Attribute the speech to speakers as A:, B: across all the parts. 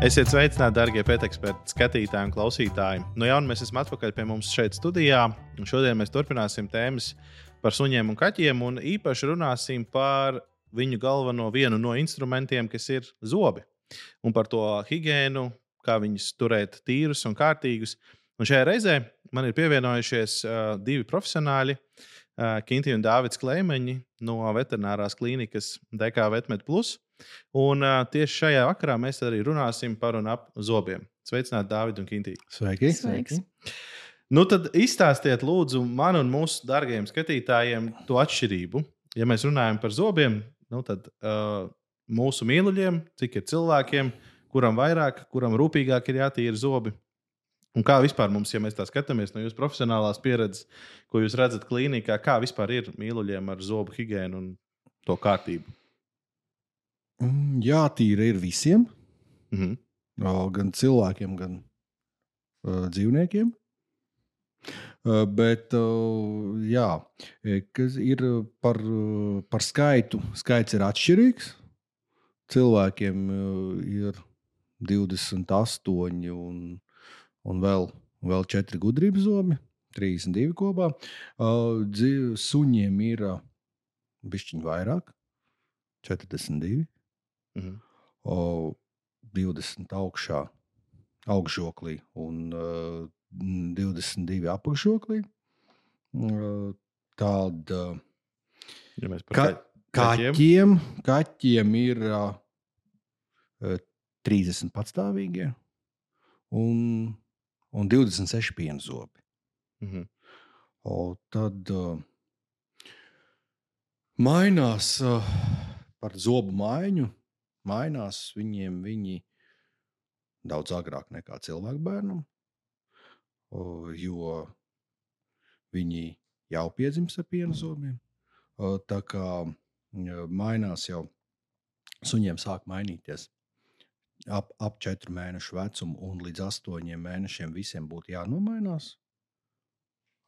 A: Esiet sveicināti, darbie pēteksperti, skatītāji un klausītāji. No jauna mēs esam atpakaļ pie mums šeit studijā. Šodien mēs turpināsim tēmas par suņiem un kaķiem, un īpaši runāsim par viņu galveno vienu no instrumentiem, kas ir zobi. Un par to higiēnu, kā viņus turēt tīrus un kārtīgus. Un šajā reizē man ir pievienojušies uh, divi profesionāļi, uh, Kinti un Dārvids Kleimeņi no veterinārās klīnikas DK Vetmed Plus. Un uh, tieši šajā vakarā mēs arī runāsim par un ap zobiem. Sveicināti, Dārvid un Kintī.
B: Sveiki!
C: Sveiks.
A: Nu, tad izstāstiet, lūdzu, man un mūsu dārgajiem skatītājiem to atšķirību. Ja mēs runājam par zobiem, nu, tad uh, mūsu mīluļiem, cik ir cilvēkiem, kuram vairāk, kuram rūpīgāk ir jātīra zobi. Un kā vispār mums, ja mēs tā skatāmies no jūsu profesionālās pieredzes, ko jūs redzat klīnikā, kā vispār ir mīluļiem ar zobu higiēnu un to kārtību?
B: Mm, Jātīra ir visiem,
A: Mhm.
B: o, gan cilvēkiem, gan uh, dzīvniekiem. Uh, bet, uh, jā, kas ir par, uh, par skaitu. Skaits ir atšķirīgs. Cilvēkiem uh, ir 28 un, un vēl, vēl 4 gudrības zobi, 32 kopā. Uh, dzīv- Suņiem ir uh, bišķiņi vairāk, 42.
A: Mhm.
B: o, 20 augšā, augšžoklī un uh, 22 apakšžoklī. Uh, Tad uh,
A: Ja mēs
B: Ka
A: ka... kaķiem?
B: kaķiem, ir uh, 30 patstāvīgie un, un 26 pienzobi.
A: Mhm.
B: O, tad uh, mainās uh, par zobu maiņu. Mainās viņiem viņi daudz agrāk nekā cilvēku bērnam, jo viņi jau piedzimst ar piena zobiem. Tā kā mainās jau suņiem sāk mainīties. Ap, ap 4 mēnešu vecumu un līdz 8 mēnešiem visiem būtu jānomainās.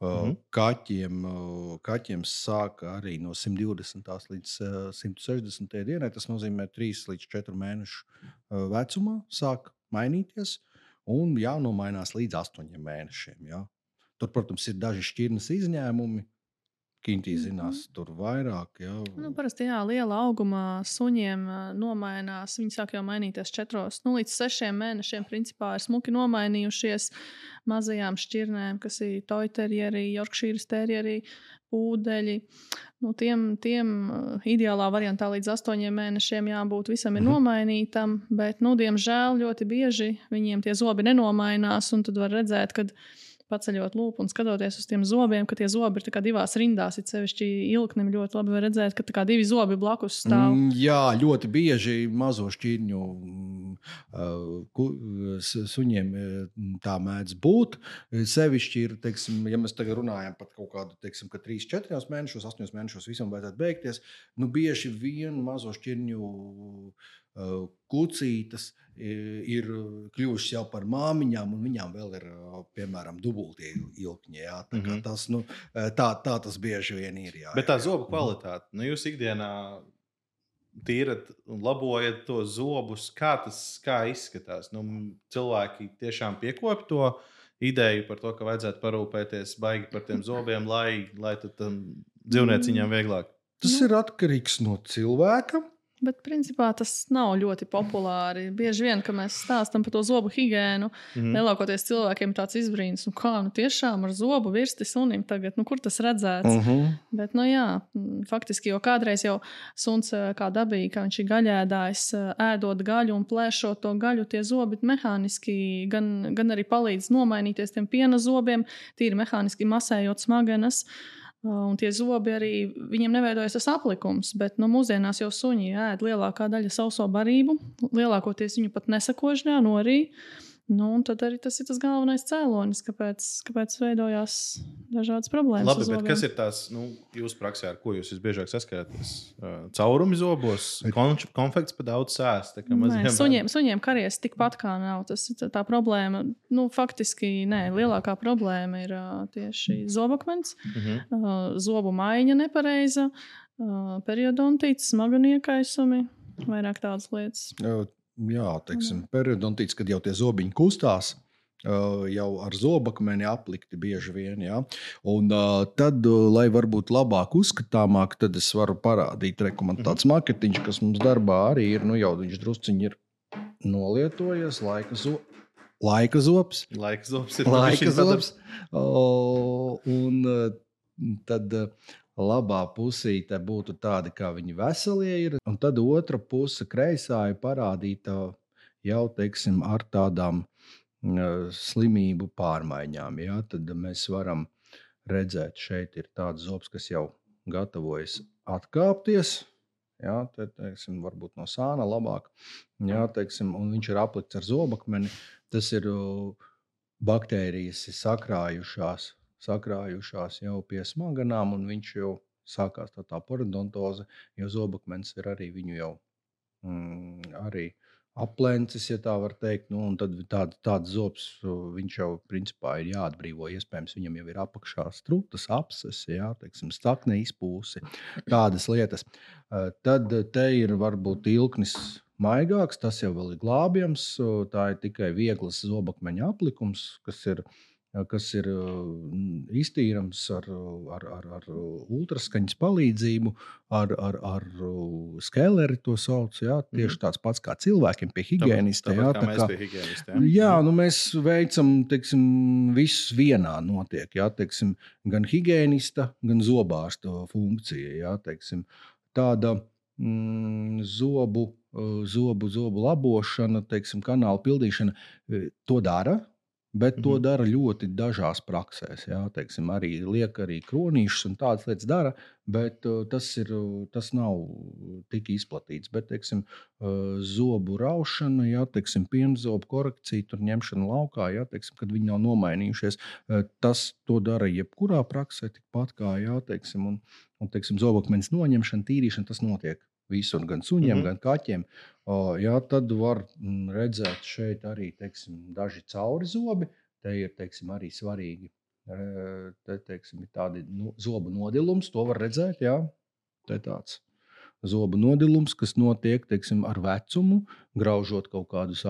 A: Mhm.
B: Kaķiem, kaķiem sāk arī no 120. līdz uh, 160. dienai. Tas nozīmē, ka 3 līdz 4 mēnešu uh, vecumā sāk mainīties un jānomainās līdz 8 mēnešiem. Jā. Tur, protams, ir daži šķirnes izņēmumi. Kintī zinās, tur vairāk. Jā.
C: Nu, parasti jā, liela augumā suņiem nomainās. Viņi sāk jau mainīties četros, nu, līdz sešiem mēnešiem. Principā ir smuki nomainījušies mazajām šķirnēm, kas ir toiterjeri, jorkšīras terjeri, pūdeļi. Nu, tiem, tiem ideālā variantā līdz astoņiem mēnešiem jābūt visam ir
B: Mhm.
C: nomainītam, bet, nu, diemžēl, ļoti bieži viņiem tie zobi nenomainās, un tad var redzēt, ka paceļot lūpu un skatoties uz tiem zobiem, ka tie zobi ir divās rindās. Ir sevišķi ilgnim ļoti labi redzēt, ka divi zobi blakus stāv.
B: Mm, jā, ļoti bieži mazo šķirņu mm, uh, suņiem uh, tā mēdz būt. Sevišķi ir, teiksim, ja mēs tagad runājam par kaut kādu, teiksim, ka 3, 4 mēnešos, 8 mēnešos visam vajadzētu beigties, nu bieži vien mazo šķirņu uh, kucītas i- ir kļuvušas jau par māmiņām, un viņām vēl ir, uh, piemēram, dubultie ilkņi. Jā, tā, mm
A: Mhm.
B: -hmm. tas, nu, uh, tā, tā tas bieži vien ir. Jā,
A: Bet tā
B: jā,
A: zobu kvalitāte, nu, jūs ikdienā tīrat un labojat tos zobus. Kā tas kā izskatās? Nu, cilvēki tiešām piekopja to ideju par to, ka vajadzētu parūpēties baigi par tiem zobiem, lai, lai tam dzīvnieciņam vieglāk.
B: Tas
C: Nu.
B: ir atkarīgs no cilvēka.
C: Bet, principā, tas nav ļoti populāri. Bieži vien, kad mēs stāstām par to zobu higiēnu,
A: Mhm.
C: lielākoties cilvēkiem ir tāds izbrīns, nu kā, nu tiešām ar zobu virsti sunim tagad, nu kur tas redzēts?
B: Uh -huh.
C: Bet, nu, jā, mm, faktiski jau kādreiz jau suns kā dabīgi, ka viņš ir gaļēdājs, ēdot gaļu un plēšot to gaļu, tie zobi mehāniski gan, gan arī palīdz nomainīties tiem piena zobiem, tīri mehāniski masējot smagenes. Uh, Un tie zobi arī viņiem neveidojas tas aplikums, bet nu, mūsdienās jau suņi ēd lielākā daļa sauso barību. Lielākoties viņu pat nesakožņā, norī. Nu, un tad arī tas ir tas galvenais cēlonis, kāpēc, kāpēc veidojās dažādas problēmas.
A: Labi, bet kas ir tās nu, jūsu praksē, ar ko jūs visbiežāk saskaraties? Uh, Caurumi zobos, konč- konfekts pa daudz sēst. tā kā
C: Nē,
A: maziem
C: suņiem, suņiem karies tikpat kā nav. Tas ir tā- tā problēma. Nu, faktiski nē, lielākā problēma ir ā, tieši zobakmens,
A: bērniem. Mhm.
C: ā, zobu maiņa nepareiza, ā, periodontīts, smaguma iekaisumi, vairāk tādas lietas.
B: Jā, teiksim, periodontīts, kad jau tie zobiņi kustās. Uh, jau ar zobakmeni aplikti bieži vien. Ja? Un, uh, tad, uh, lai varbūt labāk uzskatāmāk, tad es varu parādīt, man tāds maketiņš, kas mums darbā arī ir, nu jau viņš drusciņi ir nolietojies, laika, zo laika zops.
A: Laika zops ir
B: laika zops. Un tad labā pusīte būtu tāda, kā viņi veselie ir, un tad otra puse kreisā ir parādīta jau teiksim, ar tādām slimību pārmaiņām. Ja? Tad mēs varam redzēt, šeit ir tāds zobs, kas jau gatavojas atkāpties. Jā, te, teiksim, varbūt no sāna labāk. Jā, teiksim, un viņš ir aplikts ar zobakmeni. Tas ir baktērijas ir sakrājušās, sakrājušās jau pie smaganām, un viņš jau sākās tā, tā parodontoze, jo zobakmens ir arī viņu jau mm, arī aplencis, ja tā var teikt. Nu, tad tād, tāds zobs, viņš jau principā ir jāatbrīvo. Iespējams, viņam jau ir apakšā strūklas, apses, jā, teiksim, stakne izpūsi, tādas lietas. Tad te ir varbūt ilknis maigāks, tas jau ir glābjams. Tā ir tikai viegls zobakmeņa aplikums, kas ir ielikās kas ir iztīrams ar, ar, ar, ar ultraskaņas palīdzību, ar, ar, ar skeleri to sauc. Jā, tieši tāds pats kā cilvēkiem pie higienista. Jā,
A: tā kā, higienista, jā.
B: nu mēs veicam teiksim, visus vienā notiek. Jā, teiksim, gan higienista, gan zobārsta funkcija. Jā, teiksim, tāda mm, zobu, zobu, zobu labošana, teiksim, kanāla pildīšana, to dara Bet to mhm. dara ļoti dažās praksēs. Jā, teiksim, arī liek arī kronīšus un tādas lietas dara, bet uh, tas, ir, tas nav tik izplatīts. Bet, teiksim, uh, zobu raušana, jā, teiksim, pienzobu korekcija, tur ņemšana laukā, jā, teiksim, kad viņi nav nomainījušies, uh, tas to dara jebkurā praksē, tikpat kā, jā, teiksim, un, un teiksim, zobakmeņa noņemšana, tīrīšana, tas notiek visur, gan suņiem, mm -hmm. gan kaķiem. O, jā, tad var mm, redzēt šeit arī teiksim, daži cauri zobi. Te ir teiksim, arī svarīgi. Te teiksim, ir tādi nu, zobu nodilums, to var redzēt. Jā. Te tāds zobu nodilums, kas notiek teiksim, ar vecumu, graužot kaut kādus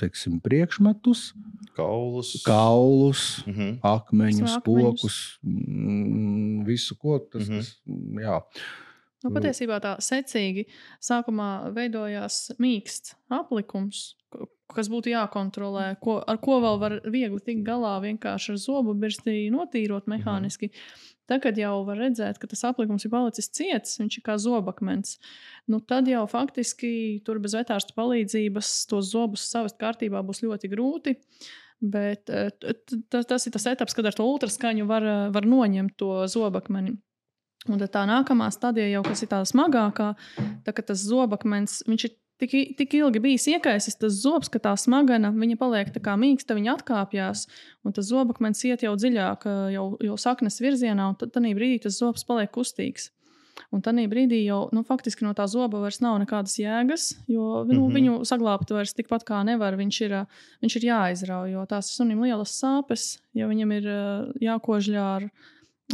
B: teiksim, priekšmetus,
A: kaulus,
B: kaulus
A: mm -hmm.
B: akmeņus, kokus, mm, visu ko tas ir. Mm -hmm.
C: Nu, patiesībā tā secīgi sākumā veidojās mīksts aplikums, kas būtu jākontrolē, ko, ar ko vēl var viegli tikt galā vienkārši ar zobu birstī notīrot mhm. mehāniski. Tagad jau var redzēt, ka tas aplikums ir palicis ciets, viņš ir kā zobakmens. Nu, tad jau faktiski tur bez vetārsta palīdzības tos zobus savest kārtībā būs ļoti grūti. Bet eh, tas ir tas etaps, kad ar to ultraskaņu var, var noņemt to zobakmeni. Un tā nākamā stadija, jau kas ir tā smagākā, tā, tas zobakmens ir tik, tik ilgi bijis iekaisis, tas zobs, ka tā smagana viņa paliek tā kā mīksta, viņa atkāpjas, un tas zobakmens iet jau dziļāk, jau, jau saknes virzienā, un tad brīdī tas zobs paliek kustīgs. Un tajā brīdī jau nu, faktiski no tā zoba vairs nav nekādas jēgas, jo nu, mm -hmm. viņu saglabāt vairs tikpat kā nevar. Viņš ir, viņš ir jāizrauj, jo tās sunim lielas sāpes, ja viņam ir jākožļā ar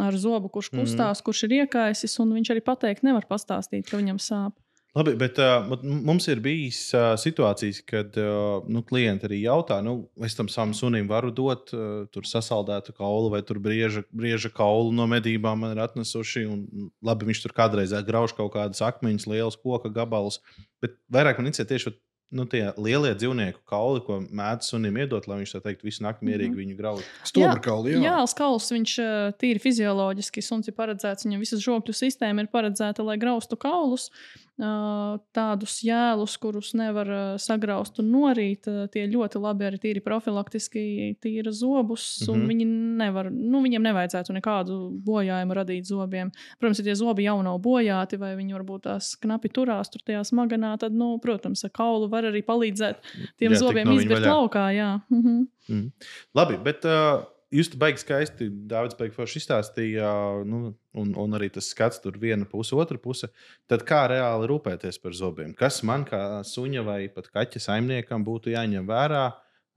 C: ar zobu, kurš mhm. kustās, mm. kurš ir iekaisis, un viņš arī pateikt nevar pastāstīt, ka viņam sāp.
A: Labi, bet uh, mums ir bijis uh, situācijas, kad uh, nu, klienti arī jautā, nu, es tam savam sunim varu dot uh, tur sasaldētu kaulu vai tur brieža, brieža kaulu no medībām man ir atnesuši. Un, labi, viņš tur kādreiz grauž kaut kādas akmeņus, liels koka gabalus, bet vairāk man interesē tieši nu, tie lielie dzīvnieku kauli, ko mēdz sunim iedot, lai viņš tā teikt, visu nakti mierīgi mm -hmm. viņu grauž.
B: Stūra kauli, jā.
C: Jā, kauls, viņš tīri fizioloģiski, suns ir paredzēts, viņam visas žokļu sistēma ir paredzēta, lai graustu kaulus tādus jēlus, kurus nevar sagraust un norīt. Tie ļoti labi arī tīri profilaktiski tīra zobus, un mm -hmm. viņi nevar, nu, viņiem nevajadzētu nekādu bojājumu radīt zobiem. Protams, ja tie zobi jau nav bojāti, vai viņi varbūt tās knapi turās tur tajā smaganā, tad, nu, protams, ar kaulu var arī palīdzēt tiem jā, zobiem no izbirt laukā. Jā. Mm -hmm.
A: mm. Labi, bet. Uh Jūs te baigi skaisti, baigi forši izstāstīja, nu, un, un arī tas skats tur viena puse, otra puse. Tad kā reāli rūpēties par zobiem? Kas man kā suņa vai pat kaķa saimniekam būtu jāņem vērā?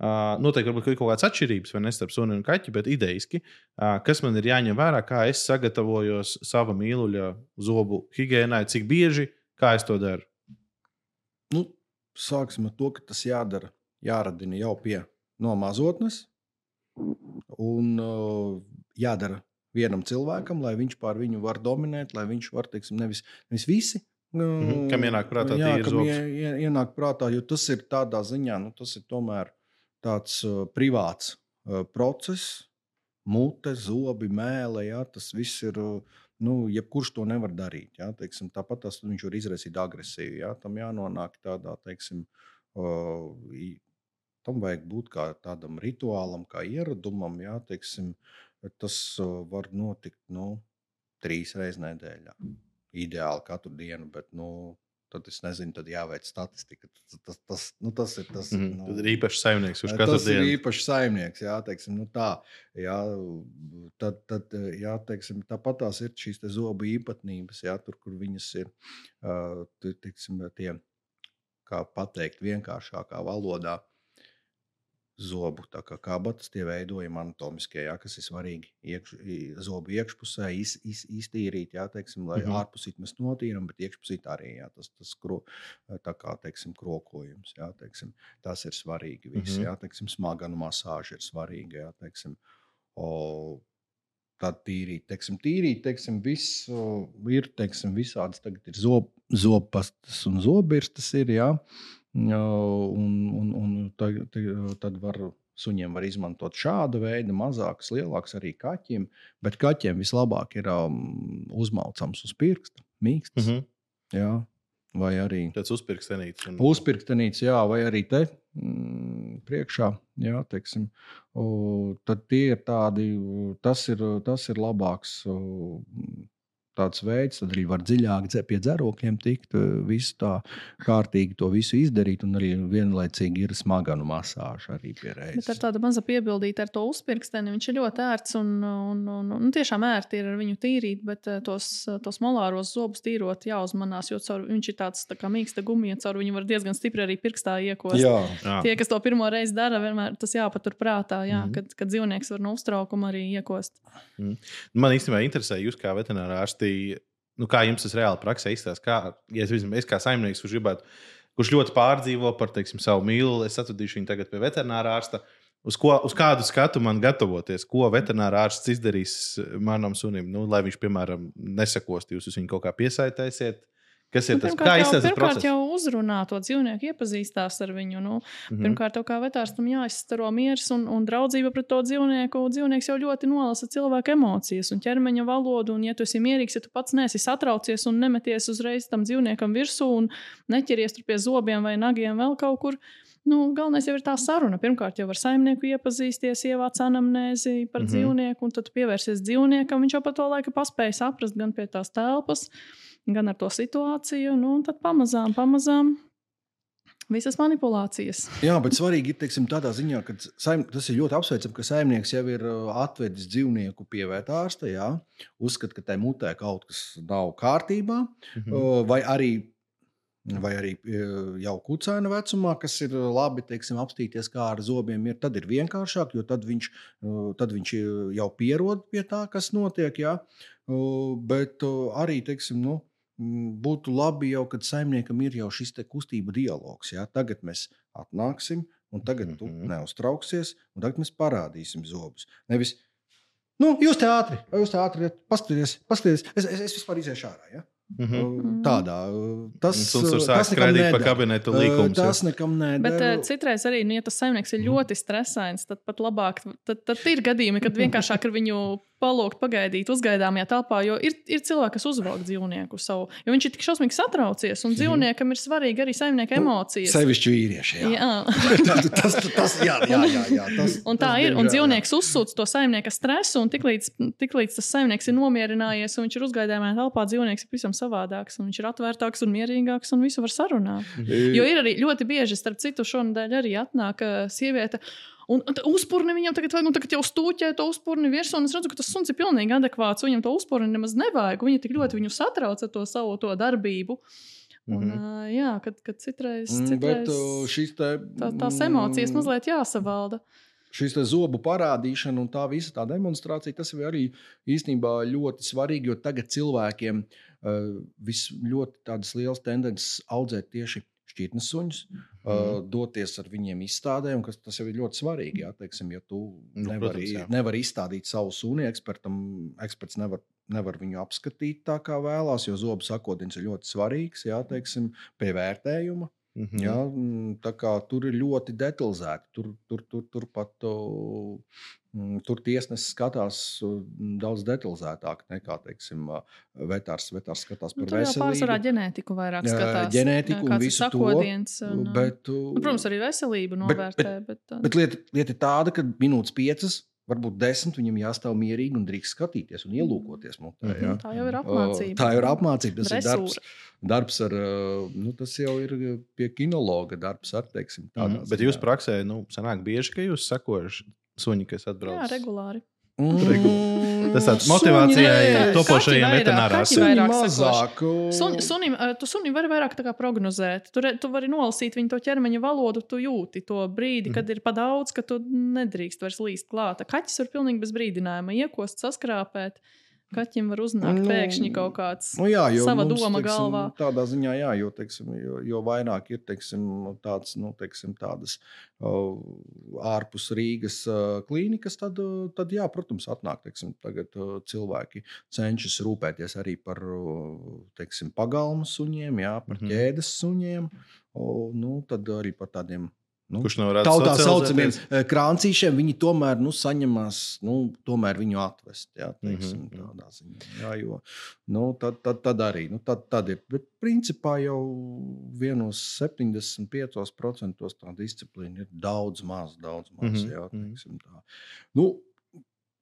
A: Uh, noteikti varbūt ir kaut kādas atšķirības, vai ne starp suni un kaķi, bet idejiski, uh, kas man ir jāņem vērā, kā es sagatavojos sava mīluļa zobu higiēnai, cik bieži, kā es to daru.
B: Nu, sāksim ar to, ka tas jādara, jāradina jau pie no mazotnes. Un uh, jādara vienam cilvēkam, lai viņš pār viņu var dominēt, lai viņš var, teiksim, nevis, nevis visi.
A: Mm -hmm. Kam ienāk prātā
B: jā, kam ie- ie- ienāk prātā, jo tas ir tādā ziņā, nu, tas ir tomēr tāds uh, privāts uh, process, mute, zobi, mēlē. Jā, tas viss ir. Uh, Nu, jebkurš to nevar darīt. Jā, teiksim, tāpat tas viņš var izraisīt agresiju. Jā, tam jānonāk tādā, teiksim, uh, tam vajag būt kā tādam rituālam, kā ieradumam. Jā, teiksim, tas var notikt nu, trīs reizes nedēļā. Ideāli katru dienu, bet nu, tad es nezinu, tad jāveic statistika. Tas, tas, tas, nu, tas ir tas.
A: Mm
B: nu,
A: ir īpašs saimnieks, kurš
B: Eh,
A: katru
B: Tas ir
A: dienu
B: īpašs saimnieks, jā, teiksim, nu tā, jā, tad, tad, jā, teiksim, tāpat tās ir šīs zobu īpatnības, jā, tur, kur viņas ir, uh, teiksim, tie, kā pateikt, vienkāršākā valodā, zobu kabatas, tie veidojumi anatomiskie, jā, kas ir svarīgi iekš, zobu iekšpusē iz, iz, iztīrīt, jā, teiksim, lai mm -hmm. ārpusīt mēs notīram, bet iekšpusīt arī, jā, tas, tas kro, tā kā, teiksim, krokojums, jā, teiksim, tas ir svarīgi viss,
A: Mhm.
B: jā, teiksim, smaganu masāža ir svarīga, jā, teiksim, o, tad tīrīt, teiksim, tīrīt, teiksim, viss ir, teiksim, visādas, tagad ir zob, zobpastas un zobirstas ir, jā, O, un, un, un tad, tad var, suņiem var izmantot šādu veidu, mazākas, lielākas arī kaķiem, bet kaķiem vislabāk ir um, uzmaucams uz pirksta, mīksts,
A: mm
B: mm
A: -hmm.
B: jā, vai arī
A: tāds uzpirkstenīts. Un...
B: Uzpirktenīts, jā, vai arī te mm, priekšā. Jā, teiksim, o, tad tie ir tādi, tas ir, tas ir labāks. O, Tāds veids, tad arī var dziļāk pie dzērokļiem tikt, e, visu tā kārtīgi to visu izdarīt, un arī vienlaicīgi ir smaganu masāža arī pie
C: Bet ar tādu mazu piebildīti ar to uzpirksteni, viņš ir ļoti ērts un, un, un, un tiešām ērti ir ar viņu tīrīt, bet eh, tos, tos molāros zobus tīrot jāuzmanās, jo caur, viņš ir tāds tā kā mīksta gumija, caur viņu var diezgan stipri arī pirkstā iekost.
B: Jā,
A: Jā.
C: Tie, kas to pirmo reizi dara, vienmēr tas jāpatur prātā, jā, mm -hmm. kad, kad dzīvnieks var no uztraukuma arī iekost.
A: Man īstenībā interesē, jūs kā veterinārā ārstī, nu, kā jums tas reāli praksē izstāsta. Kā, ja es, es kā saimnieks, kurš gribētu, kurš ļoti pārdzīvo par teiksim, savu mīlu, es atvedīšu viņu tagad pie veterinārā ārsta. Uz, ko, uz kādu skatu man gatavoties, ko veterinārā ārsts izdarīs manam sunim, nu, lai viņš, piemēram, nesakost, jūs viņu kaut kā piesaistīsiet. Kas ir
C: Nu,
A: tas? Kā tas
C: pirmkārt
A: process?
C: jau uzrunā to dzīvnieku, iepazīstās ar viņu. Nu,
A: Mhm.
C: Pirmkārt, tev kā vetārstam jāizstaro miers un, un draudzība pret to dzīvnieku. Dzīvnieks jau ļoti nolasa cilvēka emocijas un ķermeņa valodu. Un, ja tu esi mierīgs, ja tu pats neesi satraucies un nemeties uzreiz tam dzīvniekam virsū un neķeries tur pie zobiem vai nagiem vēl kaut kur. Nu, galvenais jau ir tā saruna. Pirmkārt, jau ar saimnieku iepazīsties, ievāc anamnēzi par mm -hmm. dzīvnieku, un tad pievērsies dzīvniekam. Viņš jau pa to laiku paspēja saprast gan pie tās telpas, gan ar to situāciju. Nu, un tad pamazām, pamazām visas manipulācijas.
B: Jā, bet svarīgi ir teiksim, tādā ziņā, ka saim, tas ir ļoti apsveicami, ka saimnieks jau ir uh, atvedis dzīvnieku pie vetārsta. Jā, uzskata, ka tai mutē kaut kas nav kārtībā,
A: Mhm.
B: uh, vai arī. Vai arī uh, jau kucēna vecumā, kas ir labi teiksim, apstīties, kā ar zobiem ir, tad ir vienkāršāk, jo tad viņš, tad viņš jau pierod pie tā, kas notiek. Jā. Bet arī teiksim, nu, mm, būtu labi jau, kad saimniekam ir jau šis te kustību dialogs. Jā. Tagad mēs atnāksim, un tagad tu
A: Mhm.
B: neuztrauksies, un tagad mēs parādīsim zobus. Nevis, nu, jūs te ātri, jūs te ātri, paskatieties, paskatieties. Es, es, es vispār iziešu ārā. Ja?
A: Mhm.
B: Tādā. uh, Tas,
A: sāk
B: tas nekam
A: skraidīt pa
B: neder.
A: kabinetu līkumus, jā.
B: Tas nekam neder.
C: Bet uh, citreiz arī, nu, ja tas saimnieks ir
B: Mhm.
C: ļoti stresains, tad pat labāk, tad, tad ir gadījumi, kad vienkāršāk ar viņu palūgt, pagaidīt, uzgaidāmajā telpā. Jo ir, ir cilvēki, kas uzvelk dzīvnieku savu, jo viņš ir tik šausmīgi satraucies, un dzīvniekam ir svarīgi arī saimnieka emocijas.
B: Sevišķi vīrieši. Jā.
C: Jā.
B: tas, tas, tas, jā, jā, jā, jā, tas,
C: Un tā
B: tas
C: ir. Un dzīvnieks uzsūc to saimnieka stresu, un tiklīdz, tiklīdz tas saimnieks ir nomierinājies un viņš ir uzgaidāmajā telpā, dzīvnieks ir pavisam savādāks. un Viņš ir atvērtāks un mierīgāks un visu var sarunāt. Jo ir arī ļoti bieži, starp citu, šonadēļ arī atnāk sieviete. Un, un uzpūri viņam tagad, vajag, nu, tagad jau stūķē to uzpūri virsū, un es redzu, ka tas suns ir pilnīgi adekvāts. Viņam to uzpūri nemaz nevajag. Viņa tik ļoti viņu satrauc ar to savu to darbību. Un,
A: Mhm.
C: ā, jā, kad, kad citreiz,
B: Mm,
C: citreiz
B: Bet te.
C: tā, tās emocijas
B: mm,
C: mazliet jāsavalda.
B: šis zobu parādīšana un tā visa tā demonstrācija, tas ir arī īstenībā ļoti svarīgi, jo tagad cilvēkiem uh, vis ļoti tādas liels tendences audzēt tieši šķirnes suņus, mm. Uh, doties ar viņiem izstādē, un kas, tas jau ir ļoti svarīgi. Jā, teiksim, ja tu
A: Nu,
B: nevari,
A: protams, jā.
B: nevari izstādīt savu suni, ekspertam, eksperts nevar, nevar viņu apskatīt tā, kā vēlās, jo zobu sakotins ir ļoti svarīgs, jā, teiksim, pie vērtējuma.
A: Mhm.
B: Ja, tā kā tur ir ļoti detalizēti. Tur, tur, tur, tur pat mm, tur tiesnesis skatās o, daudz detalizētāk nekā teiksim, vetārs, vetārs skatās
C: Nu,
B: par
C: tur jau pārsvarā
B: veselību.
C: ģenētiku vairāk skatās.
B: ģenētiku un visu to,
C: sakodiens, un,
B: Bet,
C: nu, protams, arī veselību
B: bet-
C: novērtē. Bet, bet,
B: bet lieta, lieta ir tāda, ka minūtes piecas, varbūt desmit viņam jāstāv mierīgi un drīkst skatīties un ielūkoties mutē.
A: Mhm.
B: Ja?
C: tā jau ir apmācība.
B: Tā ir apmācība. Tas ir darbs,
C: Dresūra.
B: darbs ar, uh, nu, tas jau ir pie kinologa darbs, ar, teiksim, tādā
A: Mhm. Bet
B: ziņā.
A: jūs praksē, nu, sanāk bieži, ka jūs sekojuši suņi, kas atbrauc.
C: Jā, regulāri.
B: Mm,
A: Tas tāds motivācijai topošajiem
C: vairāk
B: mazāk.
C: Sun, sunim, eh, tu sunim vari vairāk tā kā prognozēt. Tu, re, tu vari nolasīt viņa to ķermeņa valodu, tu jūti to brīdi, kad
B: Mhm.
C: ir pa daudz, ka tu nedrīkst vairs līst klāt. Kaķis var pilnīgi bez brīdinājuma iekost, saskrāpēt. Kaķim var uznākt
B: Nu,
C: pēkšņi kaut kāds.
B: Nu, jā,
C: Sava
B: mums,
C: doma
B: teiksim,
C: galvā.
B: Tādā ziņā, jā, jo, teiksim, jo, jo vairāk ir teiksim, tāds, nu, teiksim, tādas uh, ārpus Rīgas uh, klīnikas, tad, uh, tad, jā, protams, atnāk teiksim, tagad, uh, cilvēki cenšas rūpēties arī par uh, teiksim, pagalmu suņiem, jā, par mm -hmm. ķēdes suņiem. O, nu, tad arī par tādiem. Nu,
A: Kurš nevar
B: Tautā
A: socializēties?
B: saucamiem eh, krāncīšiem, viņi tomēr nu, saņemās, nu, tomēr viņu atvest. Jā, teiksim,
A: Mhm, mhm.
B: tādā ziņā. Jā, jo, nu, tad, tad, tad arī nu, tad, tad ir. Bet principā jau vienos 75% tā disciplīna ir daudz maz, daudz maz.
A: Mhm,
B: Jā,
A: mhm.
B: teiksim, tā. Nu,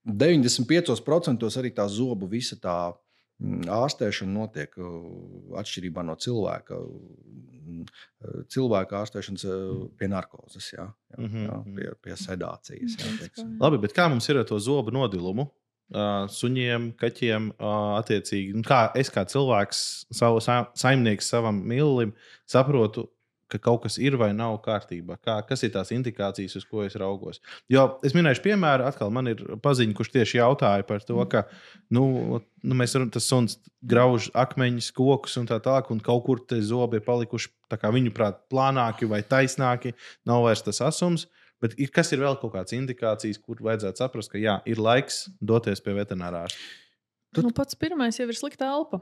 B: 95% arī tā zobu visa tā mm, ārstēšana notiek uh, atšķirībā no cilvēka. mm, uh, Cilvēka ārstēšanas uh, pie narkozes, jā, jā,
A: Mhm,
B: jā,
A: mhm.
B: pie, pie sedācijas. Jā.
A: Labi, bet kā mums ir ar to zobu nodilumu? Uh, suņiem, kaķiem, uh, attiecīgi. Nu, Kā es kā cilvēks, savu sa saimnieks savam mīlulim, saprotu, ka kaut kas ir vai nav kārtībā. Kā, kas ir tās indikācijas, uz ko es raugos? Jo es minēšu piemēru, atkal man ir paziņa, kurš tieši jautāja par to, ka nu, nu, mēs runājam, tas suns grauž akmeņus, kokus un tā tālāk, un kaut kur tie zobi ir palikuši kā viņu prāt plānāki vai taisnāki, nav vairs tas asums. Bet ir, kas ir vēl kaut kādas indikācijas, kur vajadzētu saprast, ka jā, ir laiks doties pie veterinārā.
B: Tad-
C: Nu, pats pirmais jau ir slikta elpa.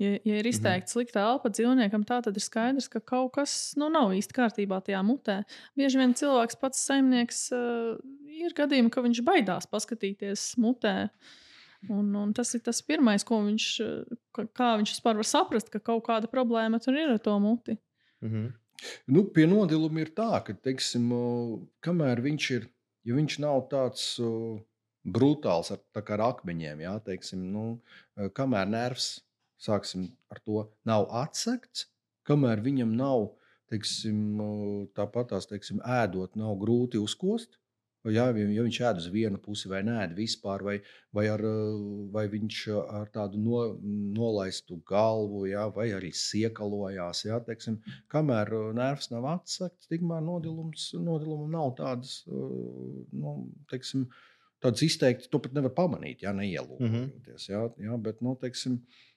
C: Ja, ja ir izteikti mhm. slikta elpa dzīvniekam, tā tad ir skaidrs, ka kaut kas nu, nav īsti kārtībā tajā mutē. Bieži vien cilvēks pats saimnieks uh, ir gadījumi, ka viņš baidās paskatīties mutē. Un, un tas ir tas pirmais, ko viņš, uh, kā viņš vispār var saprast, ka kaut kāda problēma tur ir ar to muti.
A: Mhm.
B: Nu, pie nodiluma ir tā, ka, teiksim, kamēr viņš ir, ja viņš nav tāds o, brutāls ar, tā kā ar akmeņiem, jā, teiksim, nu, e, kamēr nervs, sāksim ar to, nav atsekts, kamēr viņam nav, teiksim, o, tāpat tās, teiksim, ēdot, nav grūti uzkost. Jā, ja viņš ēd uz vienu pusi, vai nē, vispār, vai, vai, ar, eh, vai viņš ar tādu no, nolaistu galvu, jā, vai arī siekalojās. Jā, teiksim, kamēr eh, nervs nav tikmēr nodilums, nodilumam nav tādas, eh, nu, teiksim, tādas izteikti, to pat nevar pamanīt, ja neielūkojoties. Jā, jā, bet, nu, teiksim, mm,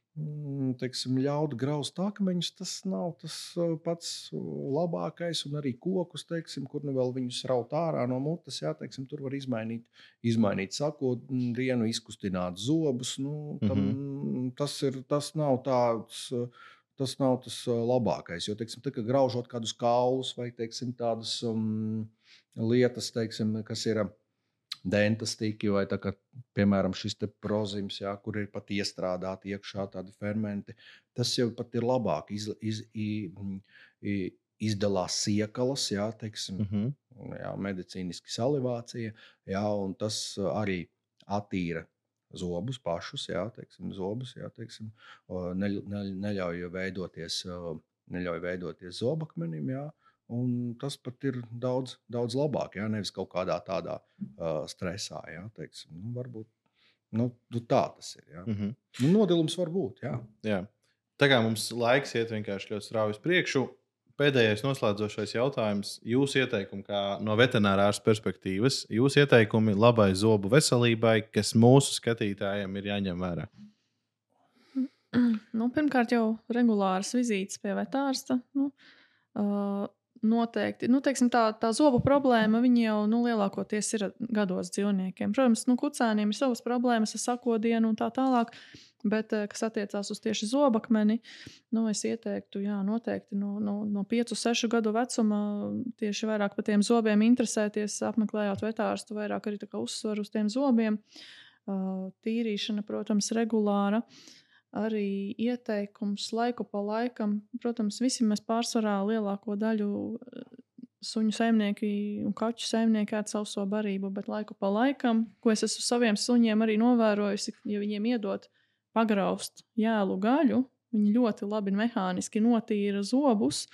B: teiksim, ļaut graust akmeņus, tas nav tas uh, pats uh, labākais. Un arī kokus, teiksim, kur nu vēl viņus raut ārā no mutes, jā, teiksim, tur var izmainīt, izmainīt sakodienu, izkustināt zobus. Nu, tam, mm. tas, ir, tas nav tāds. uh, Tas nav tas labākais. Jo, teiksim, tā, kad graužot kādus kaulus vai teiksim, tādas um, lietas, teiksim, kas ir uh, dentastiki vai, kā, piemēram, šis prozims, jā, kur ir pat iestrādāti iekšā tādi fermenti, tas jau pat ir labāk. Iz, iz, iz, iz, izdalās siekalas, jā, teiksim,
A: Mhm.
B: jā, medicīniski salivācija, jā, un tas uh, arī attīra zobus pašus, jā, teiksim, zobus, jā, teiksim, o, neļ, neļ, neļauj veidoties, neļauj veidoties zobakmenim, jā, un tas pat ir daudz, daudz labāk, jā, nevis kaut kādā tādā uh, stresā, jā, teiksim, nu, varbūt, nu, nu, tā tas ir, jā.
A: Mhm.
B: Nu, nodilums var būt, jā.
A: Jā. Tā kā mums laiks iet vienkārši ļoti strauji uz priekšu, pēdējais noslēdzošais jautājums. Jūsu ieteikumi, kā no veterinārās perspektīvas, jūsu ieteikumi labai zobu veselībai, kas mūsu skatītājiem ir jāņem vērā.
C: Nu, pirmkārt, jau regulāras vizītes pie vetārsta. Nu, Uh, noteikti. Nu, teiksim, tā, tā zobu problēma jau nu, lielākoties ir gados dzīvniekiem. Protams, nu, kucēniem ir savas problēmas ar sakodienu un tā tālāk. Bet, eh, kas attiecās uz tieši zobakmeni, nu, es ieteiktu, jā, noteikti no, no, no 5, 6 gadu vecuma tieši vairāk par tiem zobiem interesēties, apmeklējot vetārstu, vairāk arī uzsvaru uz tiem zobiem. Tīrīšana, protams, regulāra. Arī ieteikums laiku pa laikam. Protams, visi mēs pārsvarā lielāko daļu suņu saimnieki un kaķu saimnieki ēd savu barību, bet laiku pa laikam, ko es esmu saviem suņiem arī novērojusi, ja viņiem iedot uh, pagraust jēlu gaļu. Viņi ļoti labi mehāniski notīra zobus.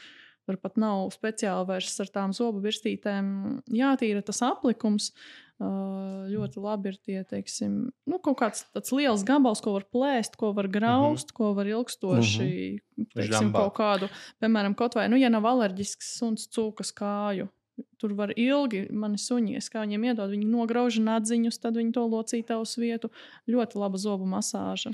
C: Pat nav speciāli vairs ar tām zobu virstītēm jātīra tas aplikums. Uh, ļoti labi ir tie, teiksim, nu, kaut kāds tāds liels gabals, ko var plēst, ko var graust, mm -hmm. ko var ilgstoši, mm -hmm. teiksim,
A: Žambā.
C: kaut kādu, piemēram, kaut vai, nu, ja nav alerģisks suns cūkas kāju, Tur var ilgi mani suņi, es kā viņiem iedod, viņi nograuž nadziņus, tad viņi to locīja uz vietu. Ļoti laba zobu masāža.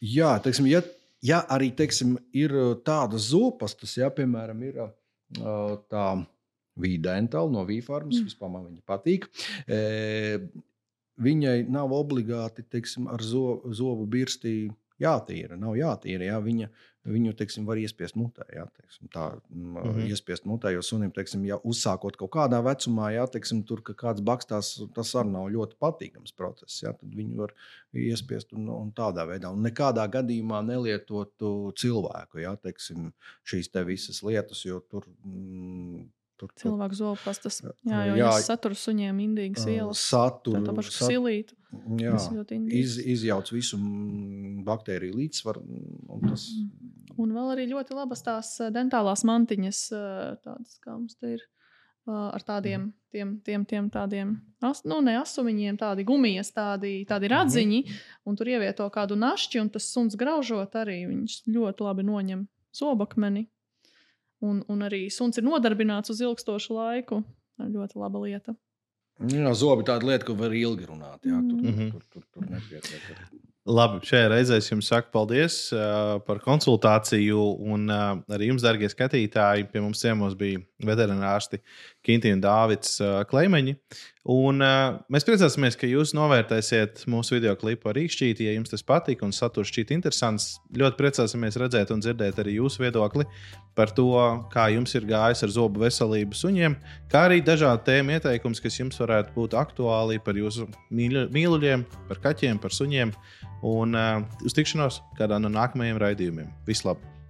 B: Jā, teiksim, ja, ja arī teiksim, ir tādas zopastas, ja piemēram ir tā vīdentāla no vīfarmas, mm. vispār man viņa patīk. E, viņai nav obligāti teiksim, ar zo, zobu birstī jātīra, nav jātīra. Jā, viņa, viņu teiksim, var iespiest mutē. Jā, teiksim, tā mm -hmm. iespiest mutē, jo sunim, teiksim, ja uzsākot kaut kādā vecumā, jā, teiksim, tur ka kāds bakstās, tas arī nav ļoti patīkams process. Jā, tad viņu var iespiest un, un tādā veidā. Un nekādā gadījumā nelietotu cilvēku jā, teiksim, šīs te visas lietas, jo tur. Mm,
C: Tur, Cilvēku zobpastas. Jā, jo jā, viņas satur suņiem indīgas vielas.
B: Satur,
C: tā paša sat... silīta.
B: Jā, iz, izjauc visu baktēriju līdzsvaru. Un, tas...
C: un vēl arī ļoti labas tās dentālās mantiņas, tādas kā mums te ir. Ar tādiem, tiem, tiem, tiem tādiem, as, nu, ne asumiņiem, tādi gumijas, tādi, tādi radziņi, mm -hmm. un tur ievieto kādu našķi, un tas suns graužot arī viņš ļoti labi noņem zobakmeni. Un, un arī suns ir nodarbināts uz ilgstošu laiku. Ļoti laba lieta.
B: Jā, zobi tāda lieta, ko var ilgi runāt. Jā, tur, mm -hmm. tur, tur, tur, tur nepietiek.
A: Labi, šajā reizē es jums saku paldies uh, par konsultāciju. Un uh, arī jums, darbie skatītāji, pie mums ciemos bija veterinārsti Kinti un Dārvids uh, Kleimeņi. Un, uh, mēs priecāsimies, ka jūs novērtēsiet mūsu video klipu ar īkšķīti, ja jums tas patīk un saturs šķiet interesants. Ļoti priecāsimies redzēt un dzirdēt arī jūsu viedokli par to, kā jums ir gājis ar zobu veselību suņiem, kā arī dažādu tēmu ieteikumus, kas jums varētu būt aktuāli par jūsu mīluļiem, par kaķiem, par suņiem. Un uh, uz tikšanos kādā no nākamajiem raidījumiem. Vislabāk!